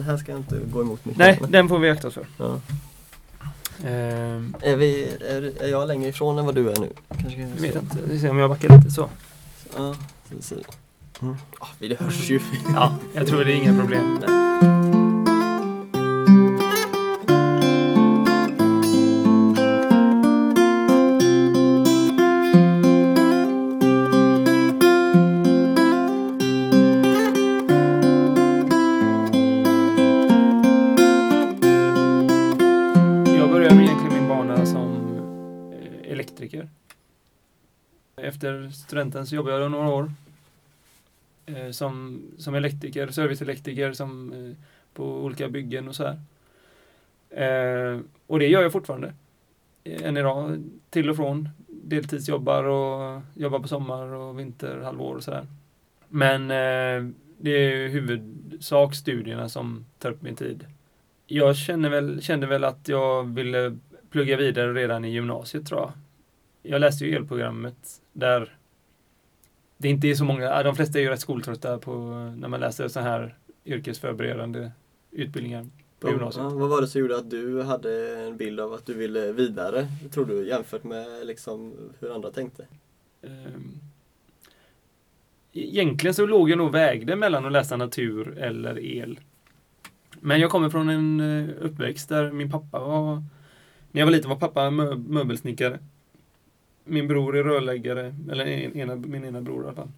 Den här ska jag inte gå emot mycket. Nej, den får vi akta oss för. Ja. Ehm, Är, vi, är, är jag längre ifrån än vad du är nu? Kanske jag vet inte, vi ser om jag backar lite så. Ja, så, så. Mm. Ah, det hörs ju. Ja, jag tror det är inga problem. Jag studenten så jobbade jag några år eh, som, som elektriker, serviceelektriker som, eh, på olika byggen och så här. Eh, och det gör jag fortfarande. Eh, än idag, till och från. Deltidsjobbar och jobbar på sommar och vinterhalvår och sådär. Men eh, det är ju huvudsak studierna som tar upp min tid. Jag känner väl, kände väl att jag ville plugga vidare redan i gymnasiet tror jag. Jag läste ju elprogrammet där det inte är så många, de flesta är ju rätt skoltrötta på när man läser så här yrkesförberedande utbildningar på gymnasiet. Ja, vad var det som gjorde att du hade en bild av att du ville vidare, tror du, jämfört med liksom hur andra tänkte? Ehm, Egentligen så låg jag nog vägde mellan att läsa natur eller el. Men jag kommer från en eh, uppväxt där min pappa var, när jag var liten var pappa mö- möbelsnickare. Min bror är rörläggare, eller en, ena, min ena bror i alla fall.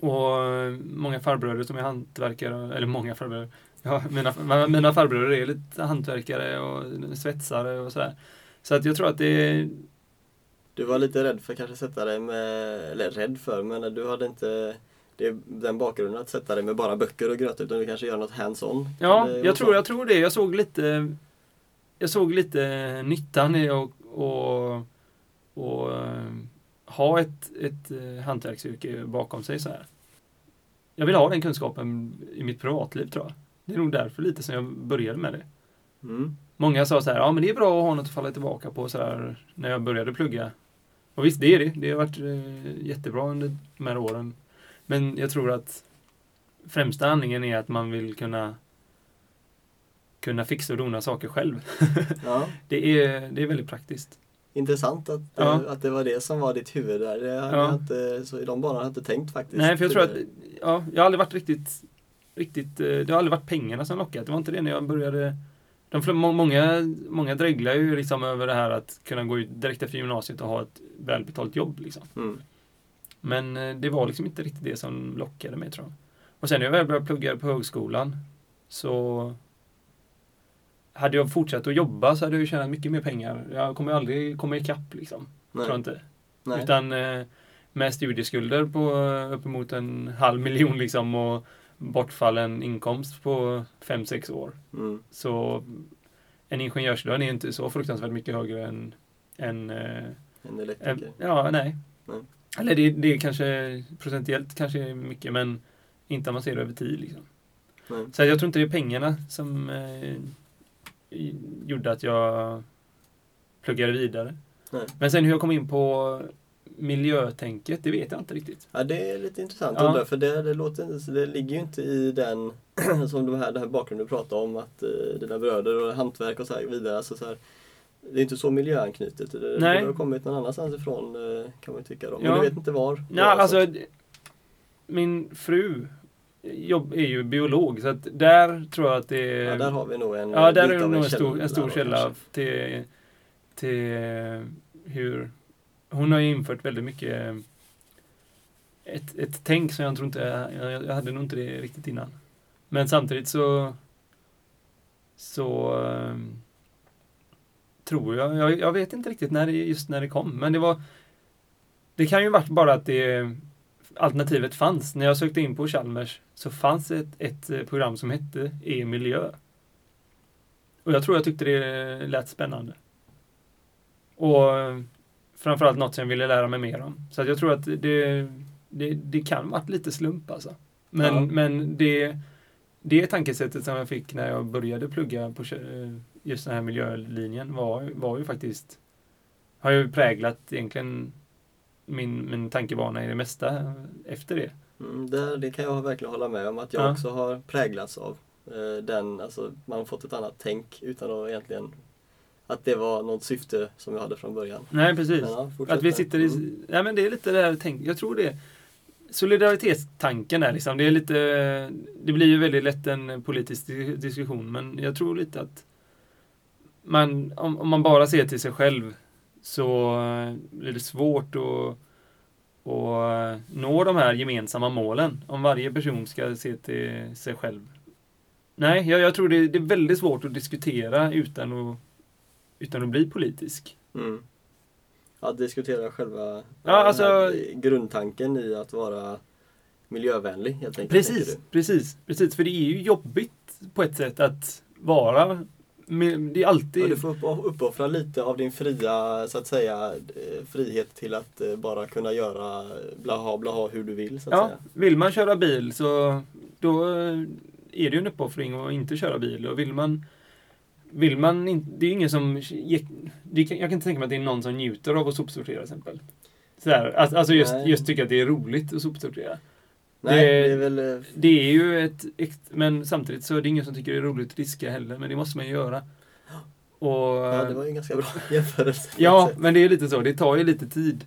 Och eh, många farbröder som är hantverkare, eller många farbröder. Ja, mina, mina farbröder är lite hantverkare och svetsare och sådär. Så att jag tror att det är Du var lite rädd för att kanske sätta dig med, eller rädd för, men du hade inte det, den bakgrunden att sätta dig med bara böcker och gröt utan du kanske gör något hands-on? Ja, jag tror, jag tror det. Jag såg lite Jag såg lite nyttan i att och, och, eh, ha ett, ett eh, hantverksyrke bakom sig så här. Jag vill ha den kunskapen i mitt privatliv tror jag. Det är nog därför lite som jag började med det. Mm. Många sa så här, ja men det är bra att ha något att falla tillbaka på så här, när jag började plugga. Och visst, det är det. Det har varit eh, jättebra under de här åren. Men jag tror att främsta anledningen är att man vill kunna kunna fixa och dona saker själv. Ja, Det är, det är väldigt praktiskt. Intressant att, Ja. eh, att det var det som var ditt huvud där. Det hade Ja. inte, så I de banorna har jag inte tänkt faktiskt. Nej, för jag tror att, ja, jag har aldrig varit riktigt, riktigt, eh, det har aldrig varit pengarna som lockat. Det var inte det när jag började. De, många, många dreglar ju liksom över det här att kunna gå ut direkt efter gymnasiet och ha ett välbetalt jobb liksom. Mm. Men eh, det var liksom inte riktigt det som lockade mig tror jag. Och sen när jag väl började plugga på högskolan så hade jag fortsatt att jobba så hade jag tjänat mycket mer pengar. Jag kommer aldrig komma ikapp liksom. Nej. Tror jag inte. Nej. Utan eh, med studieskulder på eh, uppemot en halv miljon liksom och bortfallen inkomst på 5-6 år. Mm. Så en ingenjörslön är inte så fruktansvärt mycket högre än, än eh, En elektriker. en, ja, nej. Nej. Eller det, det är kanske procentuellt kanske är mycket men inte om man ser det över tid. Liksom. Så jag tror inte det är pengarna som gjorde att jag pluggade vidare. Nej. Men sen hur jag kom in på miljötänket, det vet jag inte riktigt. Ja, det är lite intressant Ja. undrar, för det, det, låter, det ligger ju inte i den, som de här, den här bakgrunden du pratade om, att eh, dina bröder och hantverk och så här vidare. Alltså, så här, det är inte så miljöanknutet. Det, det Nej. har kommit någon annanstans ifrån eh, kan man ju tycka. Då. Men Ja. du vet inte var? Nej, alltså min fru jobb, är ju biolog så att där tror jag att det är ja, där har vi nog en Ja, där är nog en stor, en stor källa kanske. till, till hur hon har ju infört väldigt mycket ett, ett tänk som jag tror inte, jag, jag hade nog inte det riktigt innan. Men samtidigt så så ehm, tror jag, jag, jag vet inte riktigt när det, just när det kom, men det var det kan ju varit bara att det alternativet fanns. När jag sökte in på Chalmers så fanns ett, ett eh, program som hette E-miljö. Och jag tror jag tyckte det lät spännande. Och eh, framförallt något som jag ville lära mig mer om. Så att jag tror att det, det, det kan varit lite slump alltså. Men, Ja. men det, det tankesättet som jag fick när jag började plugga på eh, just den här miljölinjen var, var ju faktiskt har ju präglat egentligen min, min tankebana i det mesta efter det. Mm, det, det kan jag verkligen hålla med om att jag Ja. också har präglats av. eh, den, alltså man har fått ett annat tänk utan att egentligen att det var något syfte som jag hade från början. Nej, precis. Men ja, Att vi sitter i... Mm. Ja, men det är lite det här tänk. Jag tror det. Solidaritetstanken där liksom. Det är lite... Det blir ju väldigt lätt en politisk di- diskussion, men jag tror lite att man, om, om man bara ser till sig själv så eh, blir det svårt att, att nå de här gemensamma målen. Om varje person ska se till sig själv. Nej, jag, jag tror det, det är väldigt svårt att diskutera utan att, utan att bli politisk. Mm. Att diskutera själva Ja, alltså- grundtanken i att vara miljövänlig helt enkelt. Precis, precis, precis. För det är ju jobbigt på ett sätt att vara... Det är alltid... Ja, du får upp- uppoffra lite av din fria, så att säga, eh, frihet till att eh, bara kunna göra blaha blaha hur du vill så att ja, säga. vill man köra bil så då eh, är det ju en uppoffring att inte köra bil. Och vill man... Vill man inte... Det är ingen som... Jag kan inte tänka mig att det är någon som njuter av att sopsortera till exempel. Så här, alltså just, just tycka att det är roligt att sopsortera. Nej, Det- det är väl... eh, Det är ju ett... Men samtidigt så är det ingen som tycker det är roligt att diska heller, men det måste man ju göra. Och, Ja, det var ju en ganska bra jämförelse. Ja, men det är lite så. Det tar ju lite tid.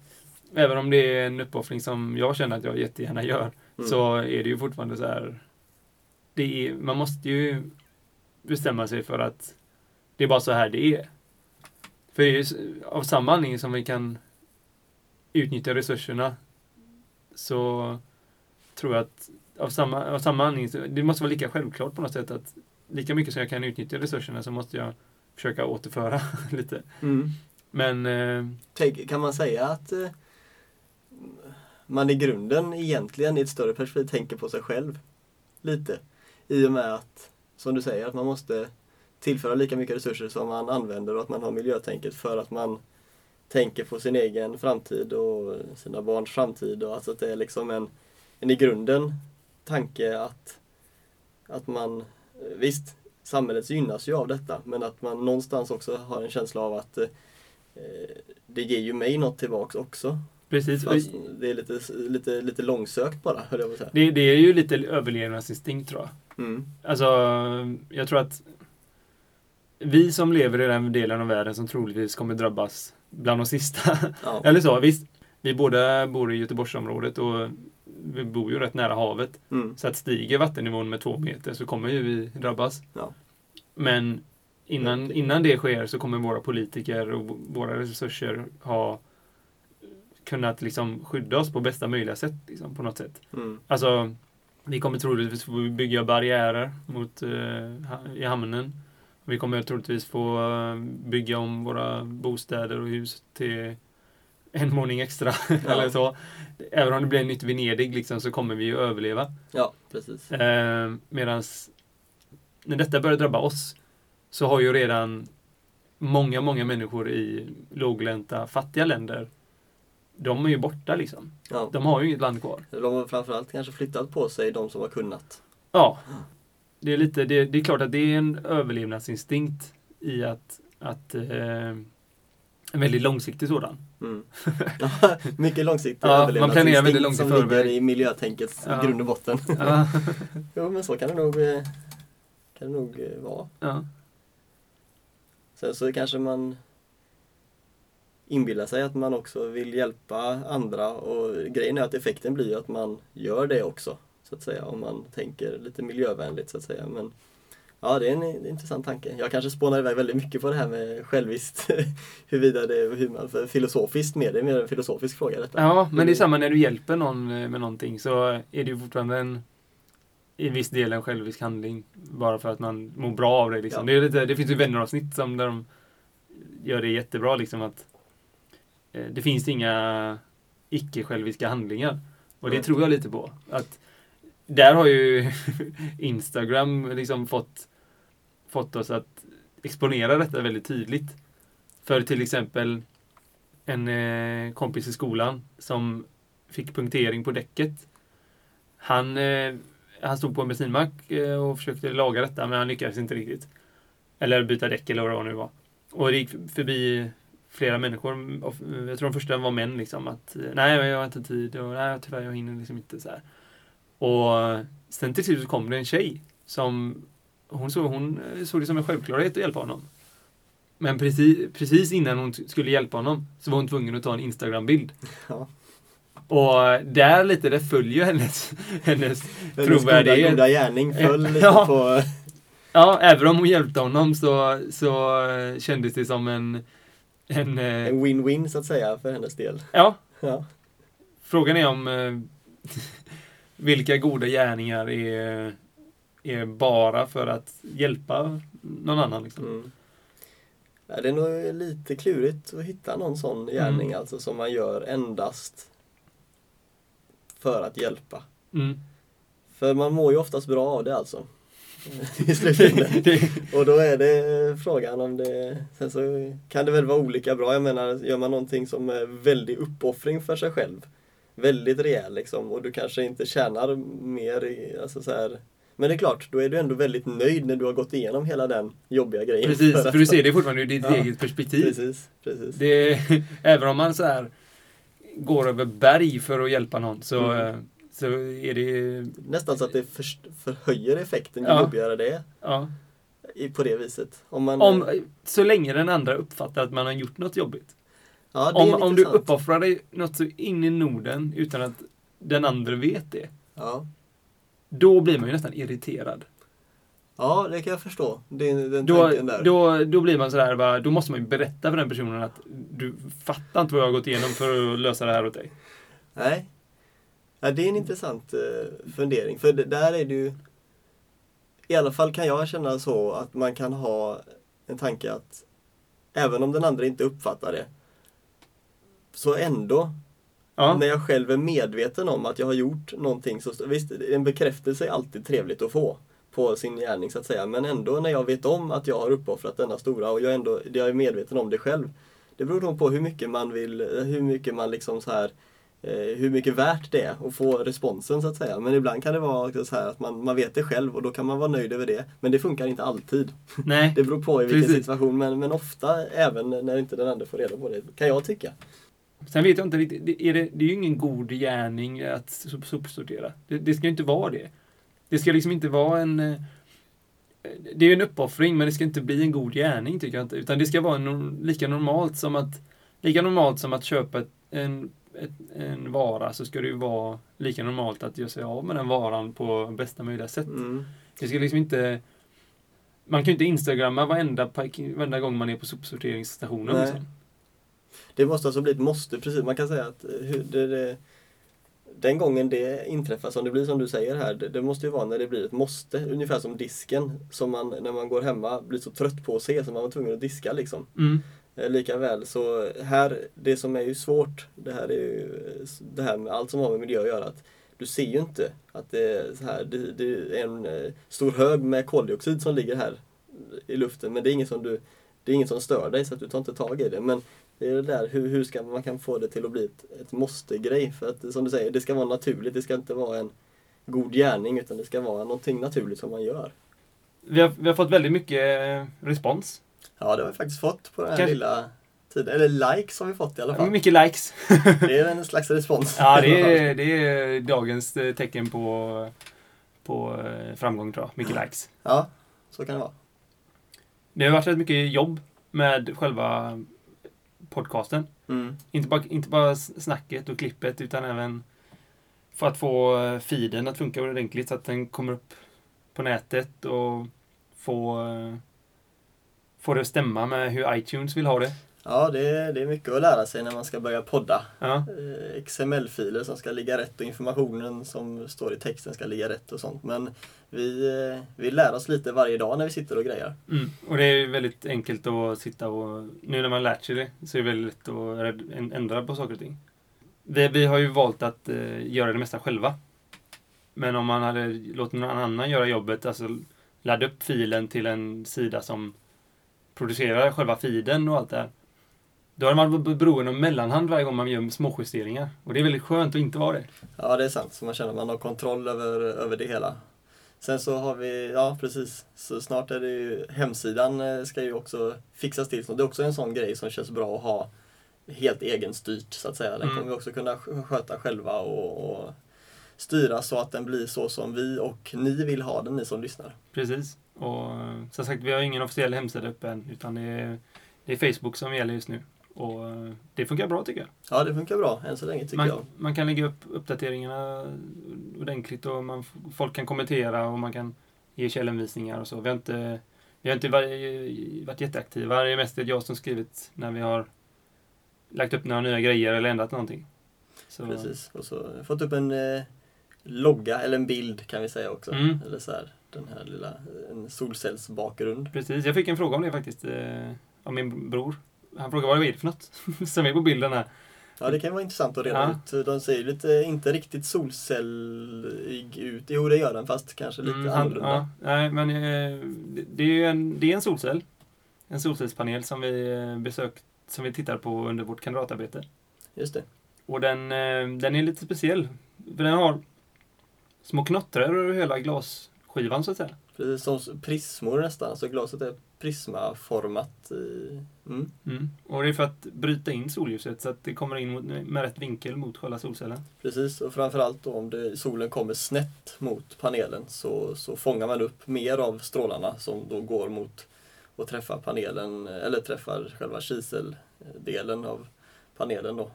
Även om det är en uppoffring som jag känner att jag jättegärna gör, Mm. så är det ju fortfarande så här. Det är, man måste ju bestämma sig för att det är bara så här det är. För det är ju av samma anledning som vi kan utnyttja resurserna så tror jag att av samma, av samma anledning, det måste vara lika självklart på något sätt att lika mycket som jag kan utnyttja resurserna så måste jag försöka återföra lite. Mm. Men eh, Tänk, kan man säga att eh, man i grunden egentligen i ett större perspektiv tänker på sig själv lite? I och med att, som du säger, att man måste tillföra lika mycket resurser som man använder och att man har miljötänket för att man tänker på sin egen framtid och sina barns framtid och alltså att det är liksom en, en i grunden tanke att, att man, visst, samhället gynnas ju av detta men att man någonstans också har en känsla av att eh, det ger ju mig något tillbaks också. precis. Fast det är lite, lite, lite långsökt bara, höll jag på att säga. Det, det är ju lite överlevnadsinstinkt tror jag. Mm. Alltså, jag tror att vi som lever i den delen av världen som troligtvis kommer drabbas bland de sista. Ja. Eller så, visst. Vi båda bor i Göteborgsområdet och vi bor ju rätt nära havet. Mm. Så att stiger vattennivån med två meter så kommer ju vi drabbas. Ja. Men innan, innan det sker så kommer våra politiker och våra resurser ha kunnat liksom skydda oss på bästa möjliga sätt. Liksom, på något sätt. Mm. Alltså, vi kommer troligtvis få bygga barriärer mot, eh, i hamnen. Vi kommer troligtvis få eh, bygga om våra bostäder och hus till en våning extra. eller så. Även om det blir ett nytt Venedig liksom, så kommer vi ju överleva. ja, precis. Eh, Medan när detta börjar drabba oss så har ju redan många, många människor i låglänta, fattiga länder de är ju borta liksom. Ja. De har ju inget land kvar. De har framförallt kanske flyttat på sig, de som har kunnat. Ja. Det är, lite, det, det är klart att det är en överlevnadsinstinkt i att, att eh, en väldigt långsiktig sådan. Mm. Ja, mycket långsiktig Ja, man planerar väldigt överlevnadsinstinkt långt i som förväg. ligger i miljötänkets Ja. grund och botten. Ja. jo, men så kan det nog, eh, kan det nog eh, vara. ja. Sen så kanske man inbillar sig att man också vill hjälpa andra och grejen är att effekten blir ju att man gör det också. Så att säga, om man tänker lite miljövänligt så att säga. Men ja, det är en, en intressant tanke. Jag kanske spånar iväg väldigt mycket på det här med själviskt. huruvida det är hur man, för filosofiskt med det är mer en filosofisk fråga detta. ja, men det är samma när du hjälper någon eh, med någonting så är det ju fortfarande en i viss del en självisk handling. Bara för att man mår bra av det. Liksom. Ja. Det, lite, det finns ju vänneravsnitt som där de gör det jättebra. Liksom, att eh, Det finns inga icke-själviska handlingar. Och det Mm. tror jag lite på. Att där har ju Instagram liksom fått, fått oss att exponera detta väldigt tydligt. För till exempel en eh, kompis i skolan som fick punktering på däcket. Han, eh, han stod på en bensinmack eh, och försökte laga detta men han lyckades inte riktigt. Eller byta däck eller vad det nu var. Och det gick förbi flera människor. och Jag tror de första var män liksom. Att eh, nej, jag har inte tid och nej, tyvärr jag hinner liksom inte så här. Och sen till slut så kom det en tjej som hon, såg, hon såg det som en självklarhet att hjälpa honom. Men precis, precis innan hon skulle hjälpa honom så var hon tvungen att ta en Instagram-bild. Ja. Och där lite, det följer hennes, hennes trovärdighet. Hennes goda gärning föll lite Ja. på... Ja, även om hon hjälpte honom så, så kändes det som en... en eh, win-win så att säga för hennes del. ja, Ja. frågan är om eh, vilka goda gärningar är, är bara för att hjälpa någon annan. Liksom. Mm. Ja, det är nog lite klurigt att hitta någon sån gärning Mm. alltså som man gör endast för att hjälpa. Mm. För man mår ju oftast bra av det alltså. I slutändan. Och då är det frågan om det... Sen så kan det väl vara olika bra. Jag menar, gör man någonting som är väldigt uppoffring för sig själv. Väldigt rejäl liksom. Och du kanske inte tjänar mer i, alltså så här. Men det är klart, då är du ändå väldigt nöjd när du har gått igenom hela den jobbiga grejen. Precis, För du ser det fortfarande ur ditt Ja. eget perspektiv. Precis, precis. Det, även om man så här går över berg för att hjälpa någon så, Mm. eh, så är det... Nästan så att det för, förhöjer effekten ju Ja. jobbigare det är. Ja, på det viset. Om man, om, så länge den andra uppfattar att man har gjort något jobbigt. ja, Om, om du uppoffrar dig något så in i Norden utan att den andra vet det. Ja. Då blir man ju nästan irriterad. ja, det kan jag förstå. Det, den Då, där. då, då blir man sådär, bara, då måste man ju berätta för den personen att du fattar inte vad jag har gått igenom för att lösa det här åt dig. Nej. Ja, det är en intressant eh, fundering. För det, där är ju... I alla fall kan jag känna så att man kan ha en tanke att även om den andra inte uppfattar det så ändå, Ja, när jag själv är medveten om att jag har gjort någonting så visst, en bekräftelse är alltid trevligt att få på sin gärning så att säga. Men ändå när jag vet om att jag har uppoffrat denna stora och jag, ändå, jag är medveten om det själv. Det beror nog på hur mycket man vill, hur mycket man liksom så här eh, hur mycket värt det är att få responsen så att säga. Men ibland kan det vara så här att man, man vet det själv och då kan man vara nöjd över det. Men det funkar inte alltid. nej. Det beror på i vilken Precis. situation men, men ofta även när inte den andra får reda på det. Kan jag tycka. Sen vet jag inte riktigt, det är, det, det är ju ingen god gärning att sop- sopsortera. Det, det ska ju inte vara det. Det ska liksom inte vara en... eh, Det är ju en uppoffring, men det ska inte bli en god gärning tycker jag inte. Utan det ska vara nor- lika normalt som att lika normalt som att köpa en, en vara så ska det ju vara lika normalt att göra sig av med den varan på bästa möjliga sätt. Mm. Det ska liksom inte... Man kan ju inte instagramma varenda, varenda gång man är på sopsorteringsstationen. Liksom. Det måste alltså bli ett måste, precis. Man kan säga att eh, hur det, det, den gången det inträffar, som det blir som du säger här, det, det måste ju vara när det blir ett måste. Ungefär som disken, som man när man går hemma blir så trött på att se, så man var tvungen att diska liksom. Mm. Eh, Lika väl så här, det som är ju svårt, det här är ju det här med allt som har med miljö att göra. Att du ser ju inte att det är så här, det, det är en eh, stor hög med koldioxid som ligger här i luften, men det är inget som du det är inget som stör dig så att du tar inte tag i det. Men det är det där hur, hur ska man kan få det till att bli ett, ett måste-grej. För att som du säger, det ska vara naturligt. Det ska inte vara en god gärning utan det ska vara någonting naturligt som man gör. Vi, har, vi har fått väldigt mycket eh, respons. Ja, det har vi faktiskt fått på den här Kanske- lilla tiden. Eller likes har vi fått i alla fall. Mycket likes. Det är en slags respons. Ja, det är, det är dagens eh, tecken på, på eh, framgång tror jag. Mycket likes. Ja, så kan det vara. Det har varit rätt mycket jobb med själva podcasten. Mm. Inte bara, inte bara snacket och klippet utan även för att få eh, feeden att funka ordentligt så att den kommer upp på nätet och få, eh, få det att stämma med hur iTunes vill ha det. Ja, det är, det är mycket att lära sig när man ska börja podda. Ja, Eh, XML-filer som ska ligga rätt och informationen som står i texten ska ligga rätt och sånt. Men vi, eh, vi lär oss lite varje dag när vi sitter och grejer. mm. Och det är väldigt enkelt att sitta och... Nu när man lärt sig det så är det väldigt lätt att ändra på saker och ting. Vi, vi har ju valt att eh, göra det mesta själva. Men om man hade låtit någon annan göra jobbet, alltså ladda upp filen till en sida som producerar själva feeden och allt det här. Då har man varit beroende av mellanhand varje gång man gör småjusteringar. Och det är väldigt skönt att inte vara det. Ja, det är sant. Så man känner att man har kontroll över, över det hela. Sen så har vi, ja precis, så snart är det ju, hemsidan eh, ska ju också fixas till. Så det är också en sån grej som känns bra att ha helt egenstyrt så att säga. Den Mm. kommer vi också kunna sk- sköta själva och, och styra så att den blir så som vi och ni vill ha den, ni som lyssnar. Precis. Och eh, som sagt, vi har ingen officiell hemsida uppe än, utan det är, det är Facebook som gäller just nu. Och eh, det funkar bra tycker jag. Ja, det funkar bra än så länge tycker Man, jag. man kan lägga upp uppdateringarna ordentligt och man, folk kan kommentera och man kan ge källhänvisningar och så. Vi har inte, vi har inte varit, varit jätteaktiva. Det är mest jag som skrivit när vi har lagt upp några nya grejer eller ändrat någonting. Så, Precis. Och så fått upp en eh, logga, eller en bild kan vi säga också. Mm. Eller så här, den här lilla en solcellsbakgrund. Precis, jag fick en fråga om det faktiskt. Eh, av min bror. Han frågade vad det är för något som är på bilden här. Ja, det kan vara intressant att reda Ja. ut. De ser lite, inte riktigt solcellig ut. Jo, det gör den, fast kanske lite Mm, han- annorlunda. ja, nej, men eh, det, det är ju en, det är en solcell. En solcellspanel som vi eh, besökt, som vi tittar på under vårt kandidatarbete. Just det. Och den, eh, den är lite speciell. För den har små knottror över hela glasskivan så att säga. Precis som prismor nästan, så glaset är prismaformat. Mm. Mm. Och det är för att bryta in solljuset så att det kommer in mot, med rätt vinkel mot själva solcellen. Precis, och framförallt då om det, solen kommer snett mot panelen så, så fångar man upp mer av strålarna som då går mot och träffar panelen, eller träffar själva kiseldelen av panelen då.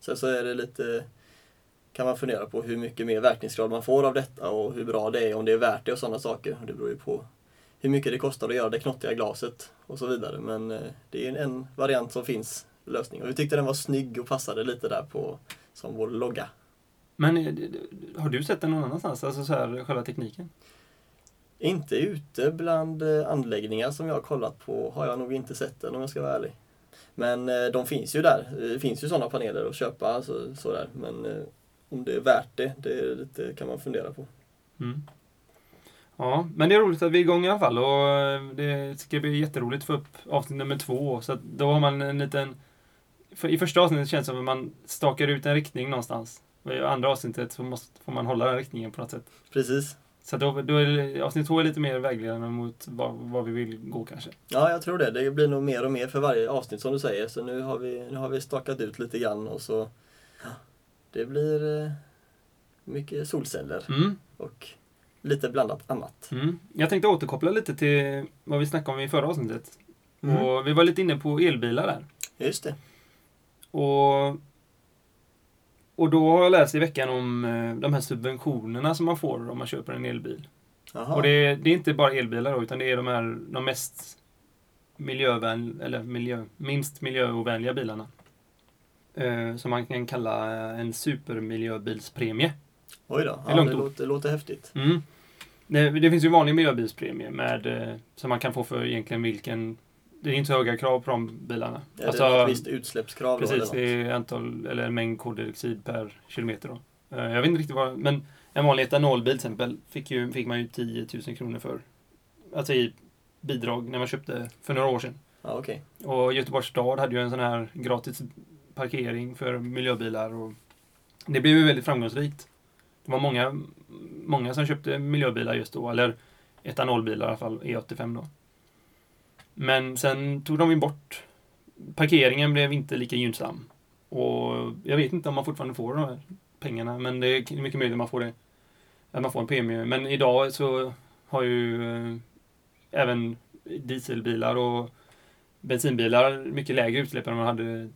Sen så är det lite, kan man fundera på hur mycket mer verkningsgrad man får av detta och hur bra det är, om det är värt det och sådana saker. Det beror ju på hur mycket det kostar att göra det knottiga glaset och så vidare. Men eh, det är en, variant som finns, lösning. Och vi tyckte den var snygg och passade lite där på som vår logga. Men eh, har du sett den någon annanstans? Alltså så här, själva tekniken? Inte ute bland eh, anläggningar som jag har kollat på har jag nog inte sett den om jag ska vara ärlig. Men de finns ju där. Det finns ju sådana paneler att köpa. Alltså, sådär. Men eh, om det är värt det, det lite, kan man fundera på. Mm. Ja, men det är roligt att vi är igång i alla fall och eh, det ska bli jätteroligt att få upp avsnitt nummer två. Så att då har man en liten... För I första avsnittet känns det som att man stakar ut en riktning någonstans. Och i andra avsnittet så måste, får man hålla den riktningen på något sätt. Precis. Så då, då är avsnitt två är lite mer vägledande mot vad, vad vi vill gå kanske. Ja, jag tror det. Det blir nog mer och mer för varje avsnitt som du säger. Så nu har vi, nu har vi stakat ut lite grann och så... ja, Det blir eh, mycket solceller Mm. och lite blandat annat. Mm. Jag tänkte återkoppla lite till vad vi snackade om i förra avsnittet. Mm. Och vi var lite inne på elbilar där. Just det. Och, och då har jag läst i veckan om eh, de här subventionerna som man får om man köper en elbil. Jaha. Och det är, det är inte bara elbilar då, utan det är de här de mest miljövän, eller miljö, minst miljöovänliga bilarna. Eh, som man kan kalla en supermiljöbilspremie. Oj då. är Ja, det låter, låter häftigt. Mm. Det, det finns ju vanlig miljöbilspremie med, eh, som man kan få för egentligen vilken... Det är inte så höga krav på de bilarna. Är det något visst utsläppskrav då? Precis, eller det är antal, eller en mängd koldioxid per kilometer då. Eh, Jag vet inte riktigt vad, men en vanlig etanolbil till exempel fick, ju, fick man ju 10 000 kronor för. Alltså i bidrag när man köpte för några år sedan. Ja, okej. Och Göteborgs stad hade ju en sån här gratis parkering för miljöbilar och det blev ju väldigt framgångsrikt. Det var många, många som köpte miljöbilar just då, eller etanolbilar i alla fall, E85 då. Men sen tog de ju bort Parkeringen blev inte lika gynnsam. Och jag vet inte om man fortfarande får de här pengarna, men det är mycket möjligt att man får det. Att man får en premie. Men idag så har ju eh, även dieselbilar och bensinbilar mycket lägre utsläpp än man hade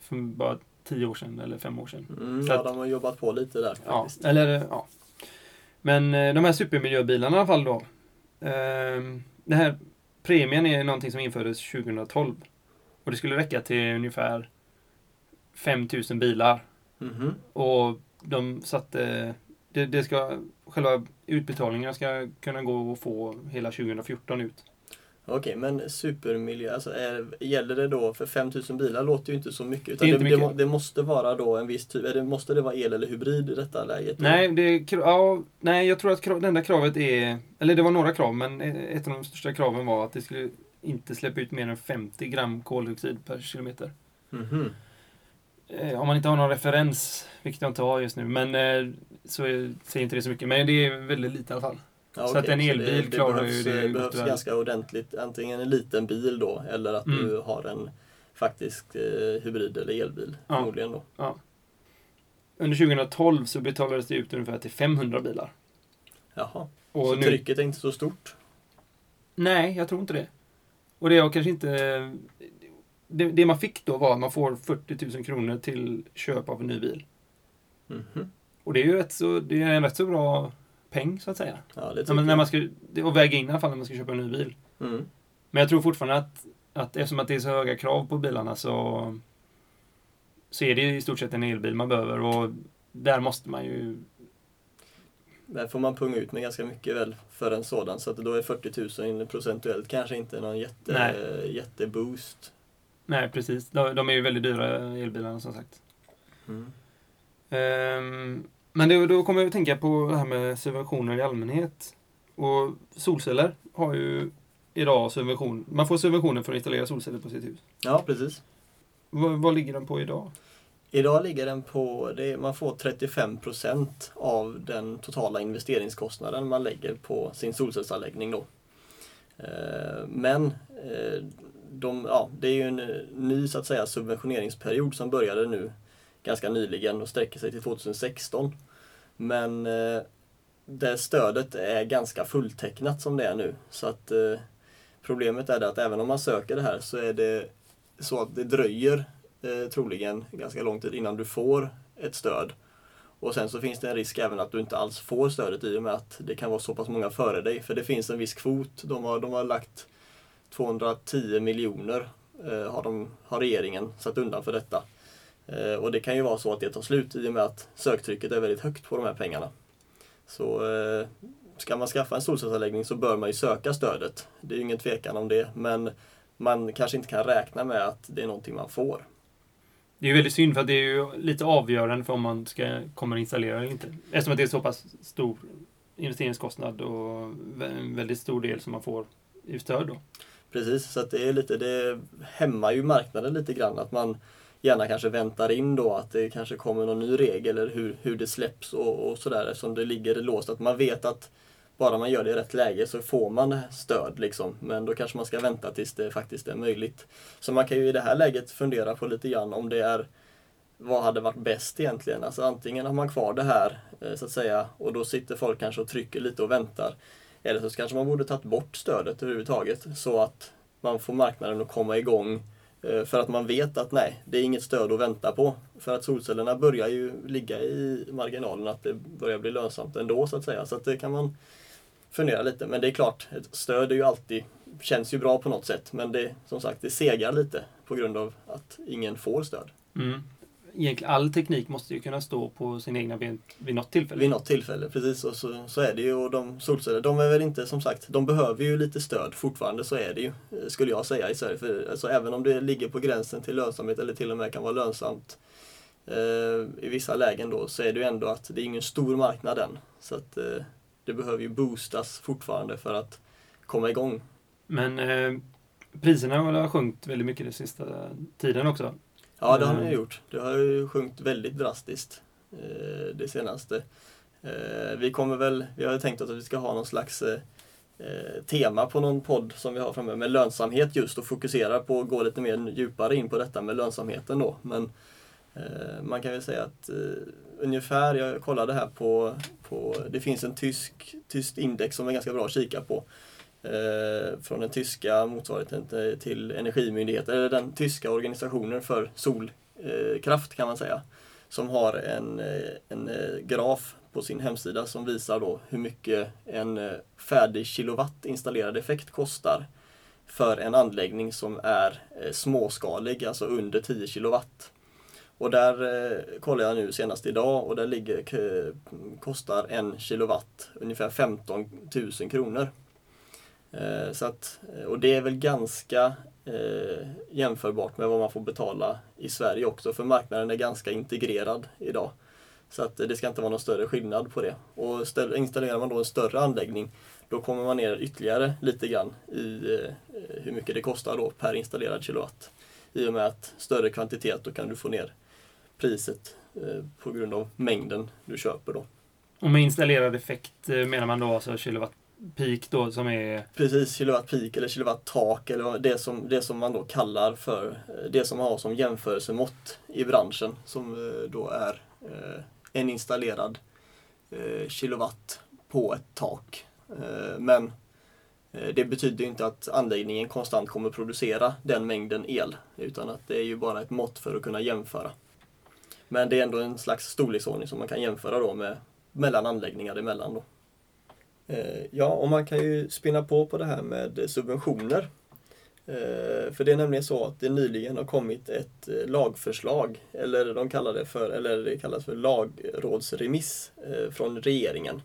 för bara tio år sedan eller fem år sedan. Mm, Så ja, att- de har jobbat på lite där Ja, faktiskt. eller ja. Men eh, de här supermiljöbilarna i alla fall då. ehm, Den här premien är någonting som infördes 2012. Och det skulle räcka till ungefär 5000 bilar. Mhm. Och de satte... Det, det ska, själva utbetalningarna ska kunna gå att få hela 2014 ut. Okej, men supermiljö, alltså är, gäller det då för 5000 bilar låter ju inte så mycket. Utan Det det, mycket. det måste vara då en viss typ, eller måste det vara el eller hybrid i detta läget? Nej, det, ja, nej, jag tror att krav, det enda kravet är... Eller det var några krav, men ett av de största kraven var att det skulle inte släppa ut mer än 50 gram koldioxid per kilometer. Mhm. Eh, om man inte har någon referens, vilket jag inte har just nu, men eh, så säger inte det så mycket. Men det är väldigt lite i alla fall. Ja, Så att okej, en elbil det, klarar behövs, ju det Det gott behövs väl. ganska ordentligt, antingen en liten bil då eller att Mm. du har en faktisk eh, hybrid eller elbil Ja. förmodligen då. under 2012 så betalades det ut ungefär till 500 bilar. Jaha. Och så nu, trycket är inte så stort? Nej, jag tror inte det. Och det har kanske inte... Det, det man fick då var att man får 40 000 kronor till köp av en ny bil. Mhm. Och det är ju rätt så, det är en rätt så bra peng så att säga. Ja, det när jag. man ska, och väga in i alla fall när man ska köpa en ny bil. Mm. Men jag tror fortfarande att, att eftersom att det är så höga krav på bilarna så, så är det i stort sett en elbil man behöver och där måste man ju... Där får man punga ut med ganska mycket väl för en sådan. Så att då är 40 000 procentuellt kanske inte någon jätte, Nej. jätteboost. Nej, precis. De, de är ju väldigt dyra elbilarna som sagt. Mm. Ehm, men det, då kommer jag att tänka på det här med subventioner i allmänhet. Och solceller har ju idag subvention. Man får subventioner för att installera solceller på sitt hus. Ja, precis. Vad, vad ligger den på idag? Idag ligger den på, det, man får 35% av den totala investeringskostnaden man lägger på sin solcellsanläggning då. Eh, Men eh, de, ja, det är ju en ny så att säga subventioneringsperiod som började nu ganska nyligen och sträcker sig till 2016. Men eh, det stödet är ganska fulltecknat som det är nu. Så att eh, problemet är det att även om man söker det här så är det så att det dröjer eh, troligen ganska lång tid innan du får ett stöd. Och sen så finns det en risk även att du inte alls får stödet i och med att det kan vara så pass många före dig. För det finns en viss kvot. De har, de har lagt 210 miljoner eh, har, de, har regeringen satt undan för detta. Eh, och det kan ju vara så att det tar slut i och med att söktrycket är väldigt högt på de här pengarna. Så eh, ska man skaffa en solcellsanläggning så bör man ju söka stödet. Det är ju ingen tvekan om det. Men man kanske inte kan räkna med att det är någonting man får. Det är ju väldigt synd för att det är ju lite avgörande för om man ska, kommer att installera eller inte. Eftersom att det är så pass stor investeringskostnad och en väldigt stor del som man får i stöd då. Precis, så det är lite, det hämmar ju marknaden lite grann att man gärna kanske väntar in då att det kanske kommer någon ny regel eller hur, hur det släpps och, och sådär eftersom det ligger låst. Att man vet att bara man gör det i rätt läge så får man stöd liksom. Men då kanske man ska vänta tills det faktiskt är möjligt. Så man kan ju i det här läget fundera på lite grann om det är vad hade varit bäst egentligen? Alltså antingen har man kvar det här eh, så att säga och då sitter folk kanske och trycker lite och väntar. Eller så kanske man borde tagit bort stödet överhuvudtaget så att man får marknaden att komma igång eh, Eh, för att man vet att nej, det är inget stöd att vänta på. För att solcellerna börjar ju ligga i marginalen att det börjar bli lönsamt ändå så att säga. Så att det kan man fundera lite. Men det är klart, ett stöd är ju alltid, känns ju bra på något sätt. Men det, som sagt, det segar lite på grund av att ingen får stöd. Mm. Egentligen all teknik måste ju kunna stå på sina egna ben vid något tillfälle. Vid något tillfälle, precis. Och så, så är det ju. Och de solceller, de är väl inte, som sagt, de behöver ju lite stöd fortfarande. Så är det ju, eh, skulle jag säga i Sverige. För, alltså, även om det ligger på gränsen till lönsamhet eller till och med kan vara lönsamt eh, i vissa lägen då, så är det ju ändå att det är ingen stor marknad än. Så att eh, det behöver ju boostas fortfarande för att komma igång. Men eh, priserna har sjunkit väldigt mycket den sista tiden också. Ja, det har ni gjort. Det har ju sjunkit väldigt drastiskt eh, det senaste. Eh, vi kommer väl, vi har tänkt att vi ska ha någon slags eh, eh, tema på någon podd som vi har framöver med lönsamhet just och fokusera på att gå lite mer djupare in på detta med lönsamheten då. Men eh, man kan väl säga att eh, ungefär, jag kollade här på, på det finns en tysk, tyskt index som är ganska bra att kika på. Eh, från den tyska motsvarigheten till- Energimyndigheten, eller den tyska organisationen för solkraft eh, kan man säga. Som har en, eh, en eh, graf på sin hemsida som visar då hur mycket en färdig kilowatt installerad effekt kostar för en anläggning som är småskalig, alltså under 10 kilowatt. Och där eh, kollar jag nu senast idag och där ligger, kostar en kilowatt ungefär 15 000 kronor. Eh, så att, eh, och det är väl ganska eh, jämförbart med vad man får betala i Sverige också för marknaden är ganska integrerad idag. Så att eh, det ska inte vara någon större skillnad på det. Och ställ, installerar man då en större anläggning då kommer man ner ytterligare lite grann i eh, eh, hur mycket det kostar då per installerad kilowatt. I och med att större kvantitet då kan du få ner priset eh, på grund av mängden du köper då. Och med installerad effekt menar man då alltså kilowatt peak då som är... Precis, kilowatt peak eller kilowatt tak eller det som, det som man då kallar för eh, det som man har som jämförelsemått i branschen som eh, då är eh, en installerad kilowatt på ett tak. Men det betyder inte att anläggningen konstant kommer producera den mängden el utan att det är ju bara ett mått för att kunna jämföra. Men det är ändå en slags storleksordning som man kan jämföra då med mellan anläggningar emellan. Då. Eh, ja, och man kan ju spinna på på det här med subventioner. Eh, för det är nämligen så att det nyligen har kommit ett eh, lagförslag, eller de kallar det för, eller det kallas för lagrådsremiss från regeringen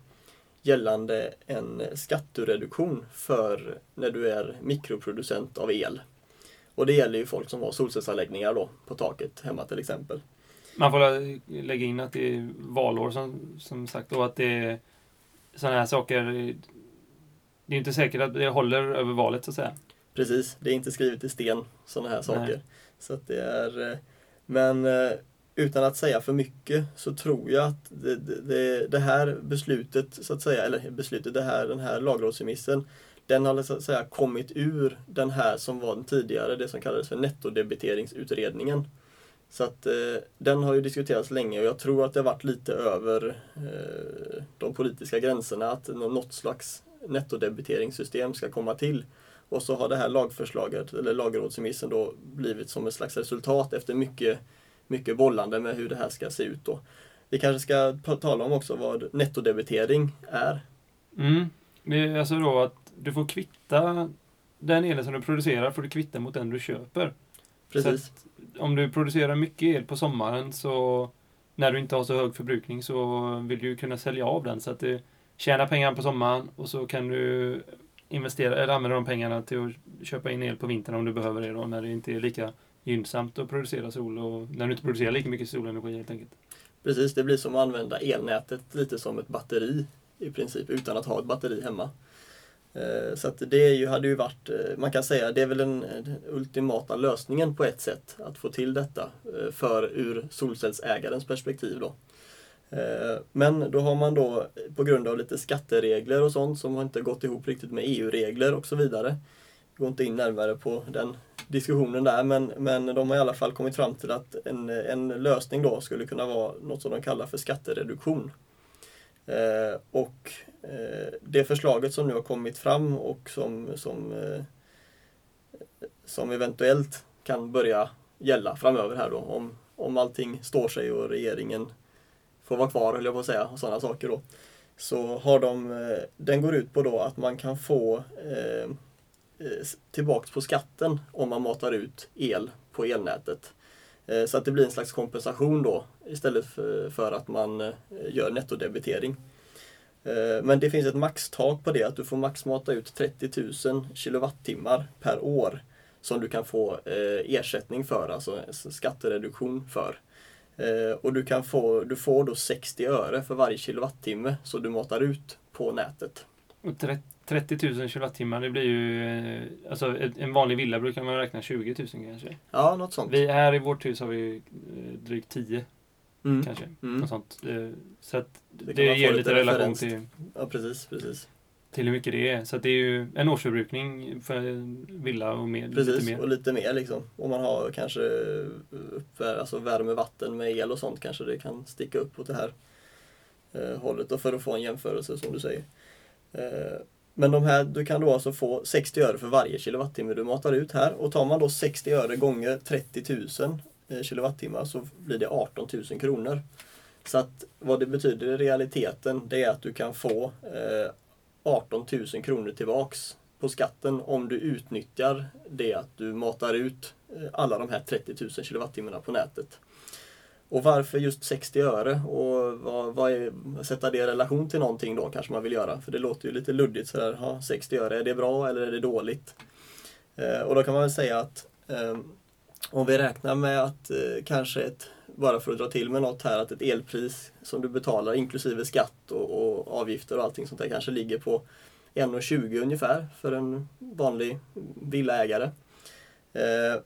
gällande en skattereduktion för när du är mikroproducent av el. Och det gäller ju folk som har solcellsanläggningar då på taket hemma till exempel. Man får lägga in att det är valår som, som sagt och att det är sådana här saker. Det är inte säkert att det håller över valet så att säga. Precis, det är inte skrivet i sten sådana här saker. Nej. Så det är, eh, men eh, utan att säga för mycket så tror jag att det, det, det här beslutet, så att säga, eller beslutet, det här, den här lagrådsremissen, den har så att säga kommit ur den här som var den tidigare, det som kallades för nettodebteringsutredningen. Så att eh, den har ju diskuterats länge och jag tror att det har varit lite över eh, de politiska gränserna att något slags nettodebiteringssystem ska komma till. Och så har det här lagförslaget, eller lagrådsremissen då, blivit som ett slags resultat efter mycket, mycket bollande med hur det här ska se ut då. Vi kanske ska tala om också vad nettodebitering är. Mm. Det är alltså då att du får kvitta den elen som du producerar får du kvitta mot den du köper. Precis om du producerar mycket el på sommaren så när du inte har så hög förbrukning så vill du kunna sälja av den så att du tjänar pengar på sommaren och så kan du investera, eller använda de pengarna till att köpa in el på vintern om du behöver det då, när det inte är lika gynnsamt att producera sol och när du inte producerar lika mycket solenergi helt enkelt. Precis, det blir som att använda elnätet lite som ett batteri i princip utan att ha ett batteri hemma. Eh, så att det ju, hade ju varit, eh, man kan säga, det är väl den, ultimata lösningen på ett sätt att få till detta eh, för ur solcellsägarens perspektiv. Då. Men då har man då på grund av lite skatteregler och sånt som har inte gått ihop riktigt med EU-regler och så vidare. Jag går inte in närmare på den diskussionen där men, men de har i alla fall kommit fram till att en, en lösning då skulle kunna vara något som de kallar för skattereduktion. Eh, och eh, det förslaget som nu har kommit fram och som, som, eh, som eventuellt kan börja gälla framöver här då om, om allting står sig och regeringen får vara kvar, höll jag på att säga, och sådana saker då. Så har de, eh, den går ut på då att man kan få eh, eh tillbaks på skatten om man matar ut el på elnätet. Eh, så att det blir en slags kompensation då istället för att man eh, gör nettodebitering. Eh, men det finns ett maxtak på det, att du får max mata ut 30 000 kilowattimmar per år som du kan få ersättning för, alltså skattereduktion för. Och du, kan få, du får då 60 öre för varje kilowattimme som du matar ut på nätet. 30 000 kilowattimmar, det blir ju... Eh, alltså en vanlig villa brukar man räkna 20 000 kanske. Ja, något sånt. Vi här i vårt hus har vi eh, drygt 10 mm. kanske. Mm. Något sånt. Eh, så att det, det ger lite relation till... Ja, precis, precis. Till hur mycket det är. Så att det är ju en årsförbrukning för villa och mer, precis, lite mer. och lite mer liksom. Om man har kanske uppvär, alltså värme, vatten med el och sånt kanske det kan sticka upp åt det här eh, hållet. Och för att få en jämförelse som du säger. Eh, men de här, du kan då alltså få 60 öre för varje kilowattimme du matar ut här. Och tar man då 60 öre gånger 30 000 eh, kilowattimmar så blir det 18 000 kronor. Så att vad det betyder i realiteten det är att du kan få eh, 18 000 kronor tillbaks på skatten om du utnyttjar det att du matar ut eh, alla de här 30 000 kilowattimmarna på nätet. Och varför just 60 öre? Och vad, vad är, sätta det i relation till någonting då kanske man vill göra. För det låter ju lite luddigt sådär. Ha, 60 öre, är det bra eller är det dåligt? Eh, och då kan man väl säga att eh, om vi räknar med att eh, kanske ett, bara för att dra till med något här, att ett elpris som du betalar inklusive skatt och, och avgifter och allting sånt där kanske ligger på 1,20 ungefär för en vanlig villaägare. Eh,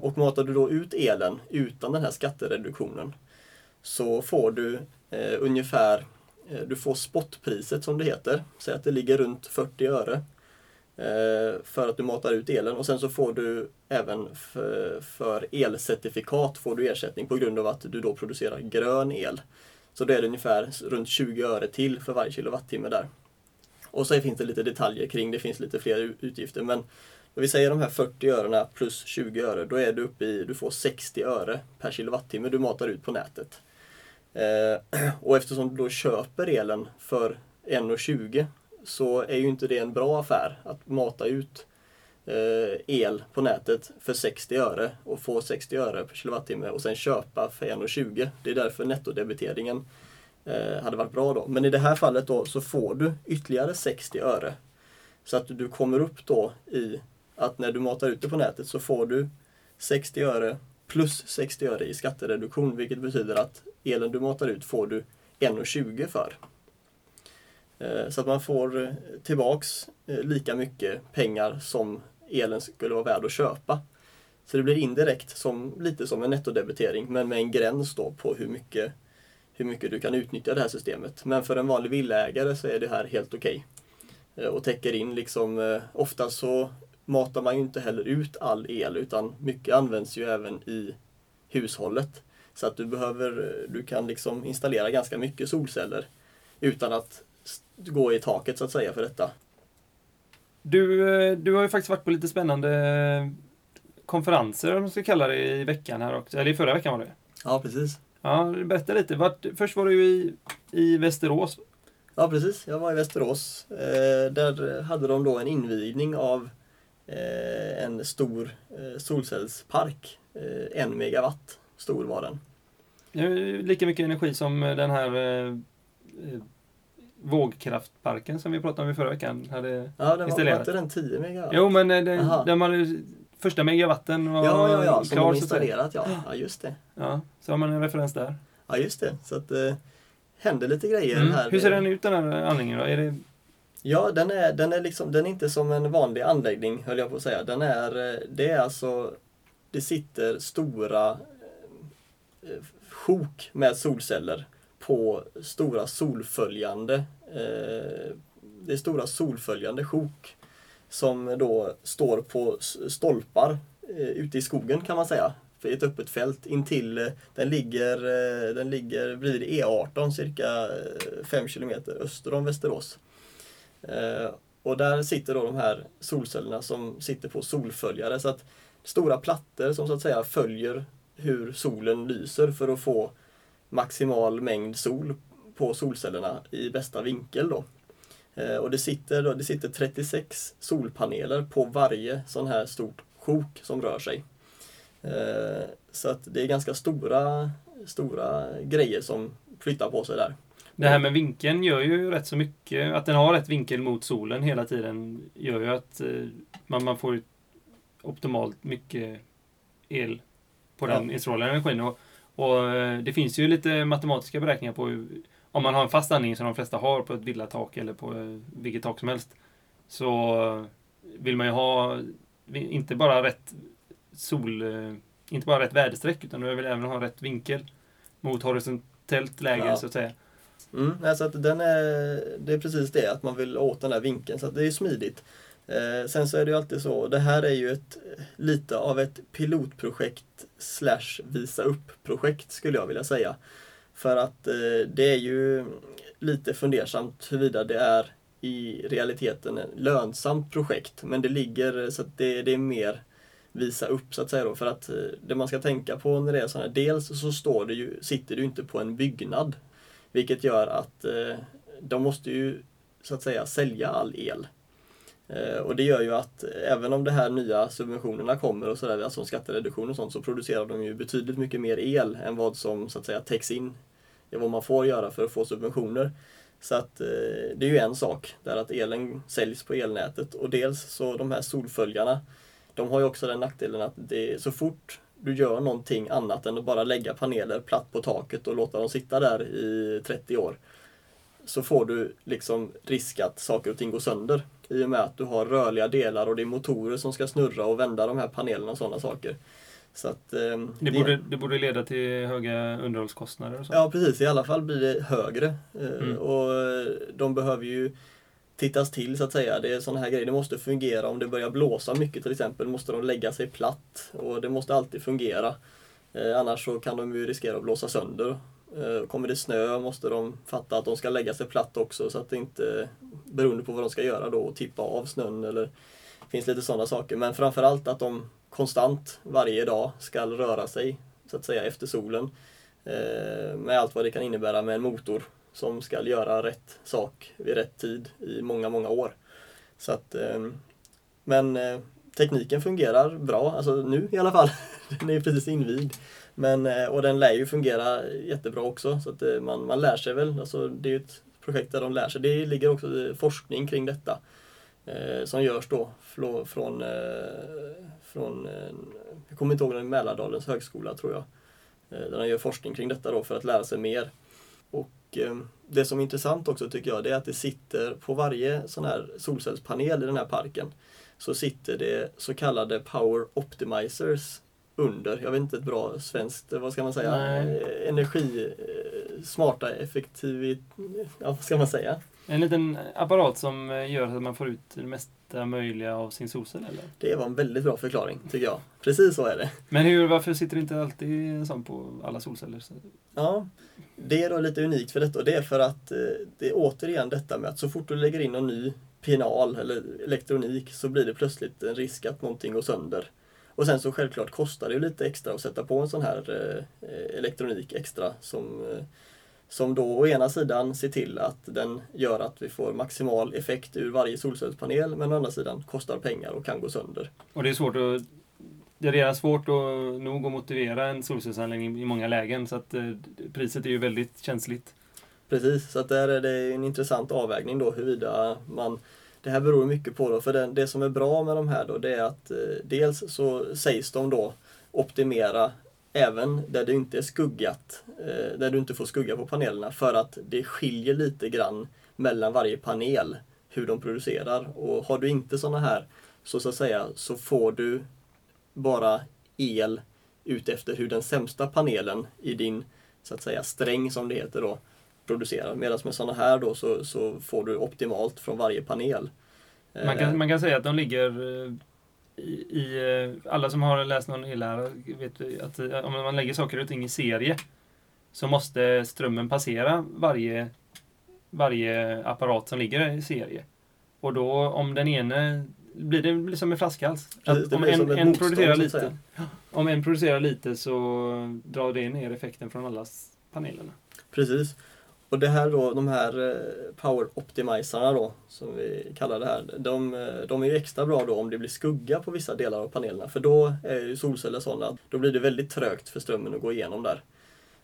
och matar du då ut elen utan den här skattereduktionen så får du eh, ungefär, eh, du får spotpriset som det heter, säg att det ligger runt 40 öre eh, för att du matar ut elen och sen så får du även för, för elcertifikat får du ersättning på grund av att du då producerar grön el. Så då är det ungefär runt 20 öre till för varje kilowattimme där. Och så finns det lite detaljer kring, det finns lite fler utgifter men vi säger de här 40 örena plus 20 öre, då är du uppe i, du får 60 öre per kilowattimme du matar ut på nätet. Eh, och eftersom du då köper elen för 1,20 så är ju inte det en bra affär att mata ut eh, el på nätet för 60 öre och få 60 öre per kilowattimme och sen köpa för 1,20. Det är därför nettodebiteringen eh, hade varit bra då. Men i det här fallet då så får du ytterligare 60 öre. Så att du kommer upp då i att när du matar ut det på nätet så får du 60 öre plus 60 öre i skattereduktion vilket betyder att elen du matar ut får du 1,20 för. Eh, så att man får eh, tillbaks eh, lika mycket pengar som elen skulle vara värd att köpa. Så det blir indirekt som, lite som en nettodebitering men med en gräns då på hur mycket, hur mycket du kan utnyttja det här systemet. Men för en vanlig villaägare så är det här helt okej. Okay. Och täcker in liksom, ofta så matar man ju inte heller ut all el utan mycket används ju även i hushållet. Så att du behöver, du kan liksom installera ganska mycket solceller utan att gå i taket så att säga för detta. Du, eh, du har ju faktiskt varit på lite spännande konferenser, om man ska kalla det, i veckan här också. Eller i förra veckan var det. Ja, precis. Ja, berätta lite. Vart, först var du i, i Västerås. Ja, precis. Jag var i Västerås. Eh, där hade de då en invigning av eh, en stor eh, solcellspark. Eh, en megawatt stor var den. Lika mycket energi som den här eh, eh, vågkraftparken som vi pratade om i förra veckan hade Ja, den var, var inte den 10 megawatt? Jo, men eh, den, den man, första megawatten var Ja, ja, ja, som klar, de installerat, ja. ja. just det. Ja, så har man en referens där. Ja, just det. Så att det eh, händer lite grejer mm. här. Hur ser den ut den här anläggningen då? Är det... Ja, den är, den, är liksom, den är inte som en vanlig anläggning, höll jag på att säga. Den är, eh, det är alltså, det sitter stora eh, sjok med solceller på stora solföljande eh, det är stora solföljande sjok som då står på stolpar eh, ute i skogen kan man säga. För ett öppet fält intill, den ligger, den ligger vid E18 cirka 5 kilometer öster om Västerås. Eh, och där sitter då de här solcellerna som sitter på solföljare. Så att stora plattor som så att säga följer hur solen lyser för att få maximal mängd sol på solcellerna i bästa vinkel. Då. Eh, och det sitter, då, det sitter 36 solpaneler på varje sån här stort sjok som rör sig. Eh, så att det är ganska stora, stora grejer som flyttar på sig där. Det här med vinkeln gör ju rätt så mycket. Att den har rätt vinkel mot solen hela tiden gör ju att eh, man, man får optimalt mycket el på den ja. instrålade energin. Och, och det finns ju lite matematiska beräkningar på hur, om man har en fast andning som de flesta har på ett villatak eller på eh, vilket tak som helst så vill man ju ha inte bara rätt sol, eh, inte bara rätt väderstreck utan du vill även ha rätt vinkel mot horisontellt läge ja. så att säga. Mm, alltså att den är, det är precis det, att man vill åt den där vinkeln. Så att det är smidigt. Eh, sen så är det ju alltid så, det här är ju ett, lite av ett pilotprojekt slash visa upp-projekt skulle jag vilja säga. För att eh, det är ju lite fundersamt huruvida det är i realiteten ett lönsamt projekt. Men det ligger så att det, det är mer visa upp så att säga då. För att eh, det man ska tänka på när det är sådana dels så står det ju, sitter du inte på en byggnad. Vilket gör att eh, de måste ju så att säga sälja all el. Eh, och det gör ju att även om de här nya subventionerna kommer och sådär, alltså skattereduktion och sånt, så producerar de ju betydligt mycket mer el än vad som så att säga täcks in i vad man får göra för att få subventioner. Så att eh, det är ju en sak, där att elen säljs på elnätet och dels så de här solföljarna, de har ju också den nackdelen att det så fort du gör någonting annat än att bara lägga paneler platt på taket och låta dem sitta där i 30 år så får du liksom risk att saker och ting går sönder. I och med att du har rörliga delar och det är motorer som ska snurra och vända de här panelerna och sådana saker. Så att, eh, det, borde, det borde leda till höga underhållskostnader? Och så. Ja precis, i alla fall blir det högre. Eh, mm. Och de behöver ju tittas till så att säga. Det är sådana här grejer, det måste fungera. Om det börjar blåsa mycket till exempel måste de lägga sig platt och det måste alltid fungera. Eh, annars så kan de ju riskera att blåsa sönder. Eh, kommer det snö måste de fatta att de ska lägga sig platt också så att det inte, beroende på vad de ska göra då, tippa av snön eller finns lite sådana saker. Men framförallt att de konstant varje dag ska röra sig så att säga efter solen. Eh, med allt vad det kan innebära med en motor som ska göra rätt sak vid rätt tid i många, många år. Så att, eh, men eh, tekniken fungerar bra, alltså nu i alla fall. den är precis invigd. Men, eh, och den lär ju fungera jättebra också, så att eh, man, man lär sig väl. Alltså, det är ju ett projekt där de lär sig. Det ligger också forskning kring detta eh, som görs då från, eh, från eh, jag kommer inte ihåg, Mälardalens högskola tror jag. Eh, där de gör forskning kring detta då för att lära sig mer. Och eh, det som är intressant också tycker jag, det är att det sitter på varje sån här solcellspanel i den här parken så sitter det så kallade Power Optimizers under. Jag vet inte ett bra svenskt, vad ska man säga, Nej. energi, smarta, effektivt, ja, vad ska man säga? En liten apparat som gör att man får ut det mesta möjliga av sin solcell eller? Det var en väldigt bra förklaring tycker jag. Precis så är det. Men hur, varför sitter det inte alltid en sån på alla solceller? Ja, det är då lite unikt för detta och det är för att eh, det är återigen detta med att så fort du lägger in någon ny pinal eller elektronik så blir det plötsligt en risk att någonting går sönder. Och sen så självklart kostar det ju lite extra att sätta på en sån här eh, elektronik extra som eh, som då å ena sidan ser till att den gör att vi får maximal effekt ur varje solcellspanel men å andra sidan kostar pengar och kan gå sönder. Och det är svårt att det är redan svårt att nog att motivera en solcellsanläggning i många lägen så att eh, priset är ju väldigt känsligt. Precis, så att där är det en intressant avvägning då huruvida man det här beror mycket på då, för det, det som är bra med de här då det är att eh, dels så sägs de då optimera även där det inte är skuggat, eh, där du inte får skugga på panelerna för att det skiljer lite grann mellan varje panel hur de producerar. Och har du inte sådana här så, så att säga så får du bara el utefter hur den sämsta panelen i din så att säga sträng som det heter då producerar. Medan med sådana här då så, så får du optimalt från varje panel. Man kan, man kan säga att de ligger eh, i, i, eh, alla som har läst någon ellära vet att eh, om man lägger saker och ting i serie så måste strömmen passera varje, varje apparat som ligger i serie. Och då om den ene blir det blir som en flaskhals. Precis, om en, en producerar lite, om en producerar lite så drar det ner effekten från alla panelerna. Precis. Och det här då, de här eh, power optimizerna då, som vi kallar det här, de, eh, de är ju extra bra då om det blir skugga på vissa delar av panelerna. För då är ju solceller sådana att då blir det väldigt trögt för strömmen att gå igenom där.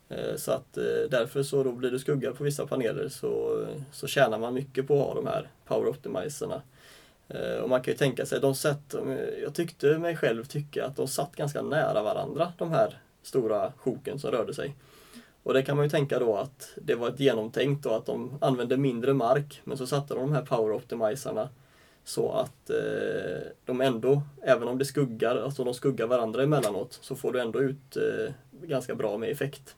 Eh, så att därför så då blir det skugga på vissa paneler så, så tjänar man mycket på att ha de här power optimizerna. Och man kan ju tänka sig, de sätt, jag tyckte mig själv tycka att de satt ganska nära varandra, de här stora sjoken som rörde sig. Och det kan man ju tänka då att det var ett genomtänkt och att de använde mindre mark men så satte de de här power optimizerna så att eh, de ändå, även om det skuggar, alltså de skuggar varandra emellanåt, så får du ändå ut eh, ganska bra med effekt.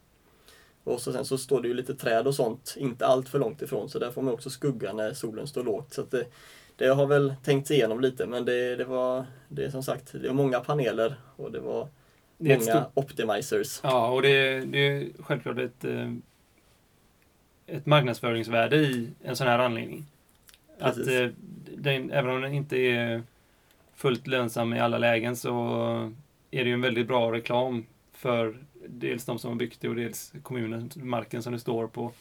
Och så sen så står det ju lite träd och sånt inte allt för långt ifrån så där får man också skugga när solen står lågt. Så det, det har väl tänkt igenom lite men det, det var, det är som sagt, det var många paneler och det var många stort... optimizers. Ja, och det, det är självklart ett, eh, ett marknadsföringsvärde i en sån här anläggning. Att eh, den, även om den inte är fullt lönsam i alla lägen så är det ju en väldigt bra reklam för dels de som har byggt det och dels kommunen, marken som det står på.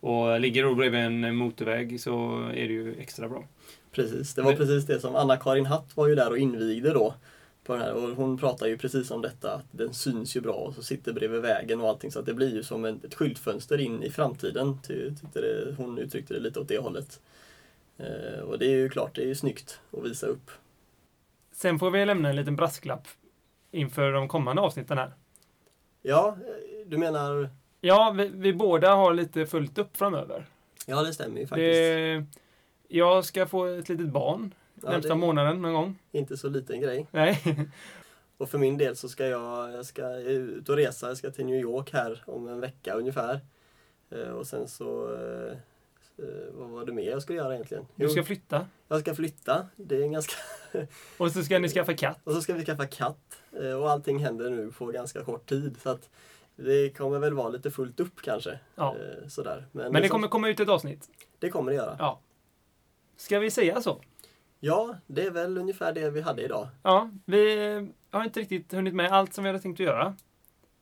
Och ligger det bredvid en motorväg så är det ju extra bra. Precis, det var precis det som Anna-Karin Hatt var ju där och invigde då på den här. Och hon pratar ju precis om detta, att den syns ju bra och så sitter bredvid vägen och allting så att det blir ju som ett skyltfönster in i framtiden. Tyckte det, hon uttryckte det lite åt det hållet. Eh, och det är ju klart, det är ju snyggt att visa upp. Sen får vi lämna en liten brasklapp inför de kommande avsnitten här. Ja, du menar? Ja, vi, vi båda har lite fullt upp framöver. Ja, det stämmer ju faktiskt. Det, jag ska få ett litet barn ja, närmsta månaden någon gång. Inte så liten grej. Nej. och för min del så ska jag, jag ska ut och resa. Jag ska till New York här om en vecka ungefär. Eh, och sen så, eh, Eh, vad var det mer jag skulle göra egentligen? Du ska flytta. jag ska flytta. Det är en ganska... Och så ska ni skaffa katt. Och så ska vi skaffa katt. Och allting händer nu på ganska kort tid. Så att det kommer väl vara lite fullt upp kanske. Ja. Sådär. Men det som- kommer komma ut ett avsnitt. det kommer det göra. Ja. Ska vi säga så? Ja, det är väl ungefär det vi hade idag. Ja, vi har inte riktigt hunnit med allt som vi hade tänkt att göra.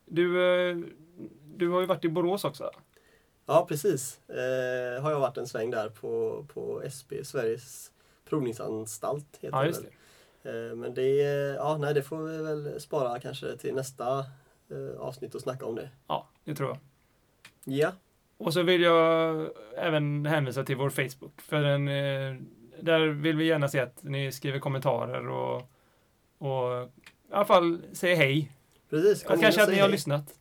Du, eh, du har ju varit i Borås också. Ja, precis. Eh, har jag varit en sväng där på, på SP, Sveriges provningsanstalt. Heter Ja, just det. Eh, men det, ja, nej, det får vi väl spara kanske till nästa eh, avsnitt och snacka om det. Ja, det tror jag. Ja, Och så vill jag även hänvisa till vår Facebook. För den, eh, där vill vi gärna se att ni skriver kommentarer och, och i alla fall säger hej. precis. Och kanske att ni har hej. lyssnat.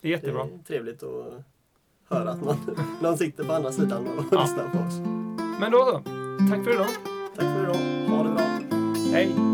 Det är jättebra. Det är trevligt att höra att någon, någon sitter på andra sidan och Ja. lyssnar på oss. Men då så. Tack för idag. Tack för idag. Ha det bra. Hej.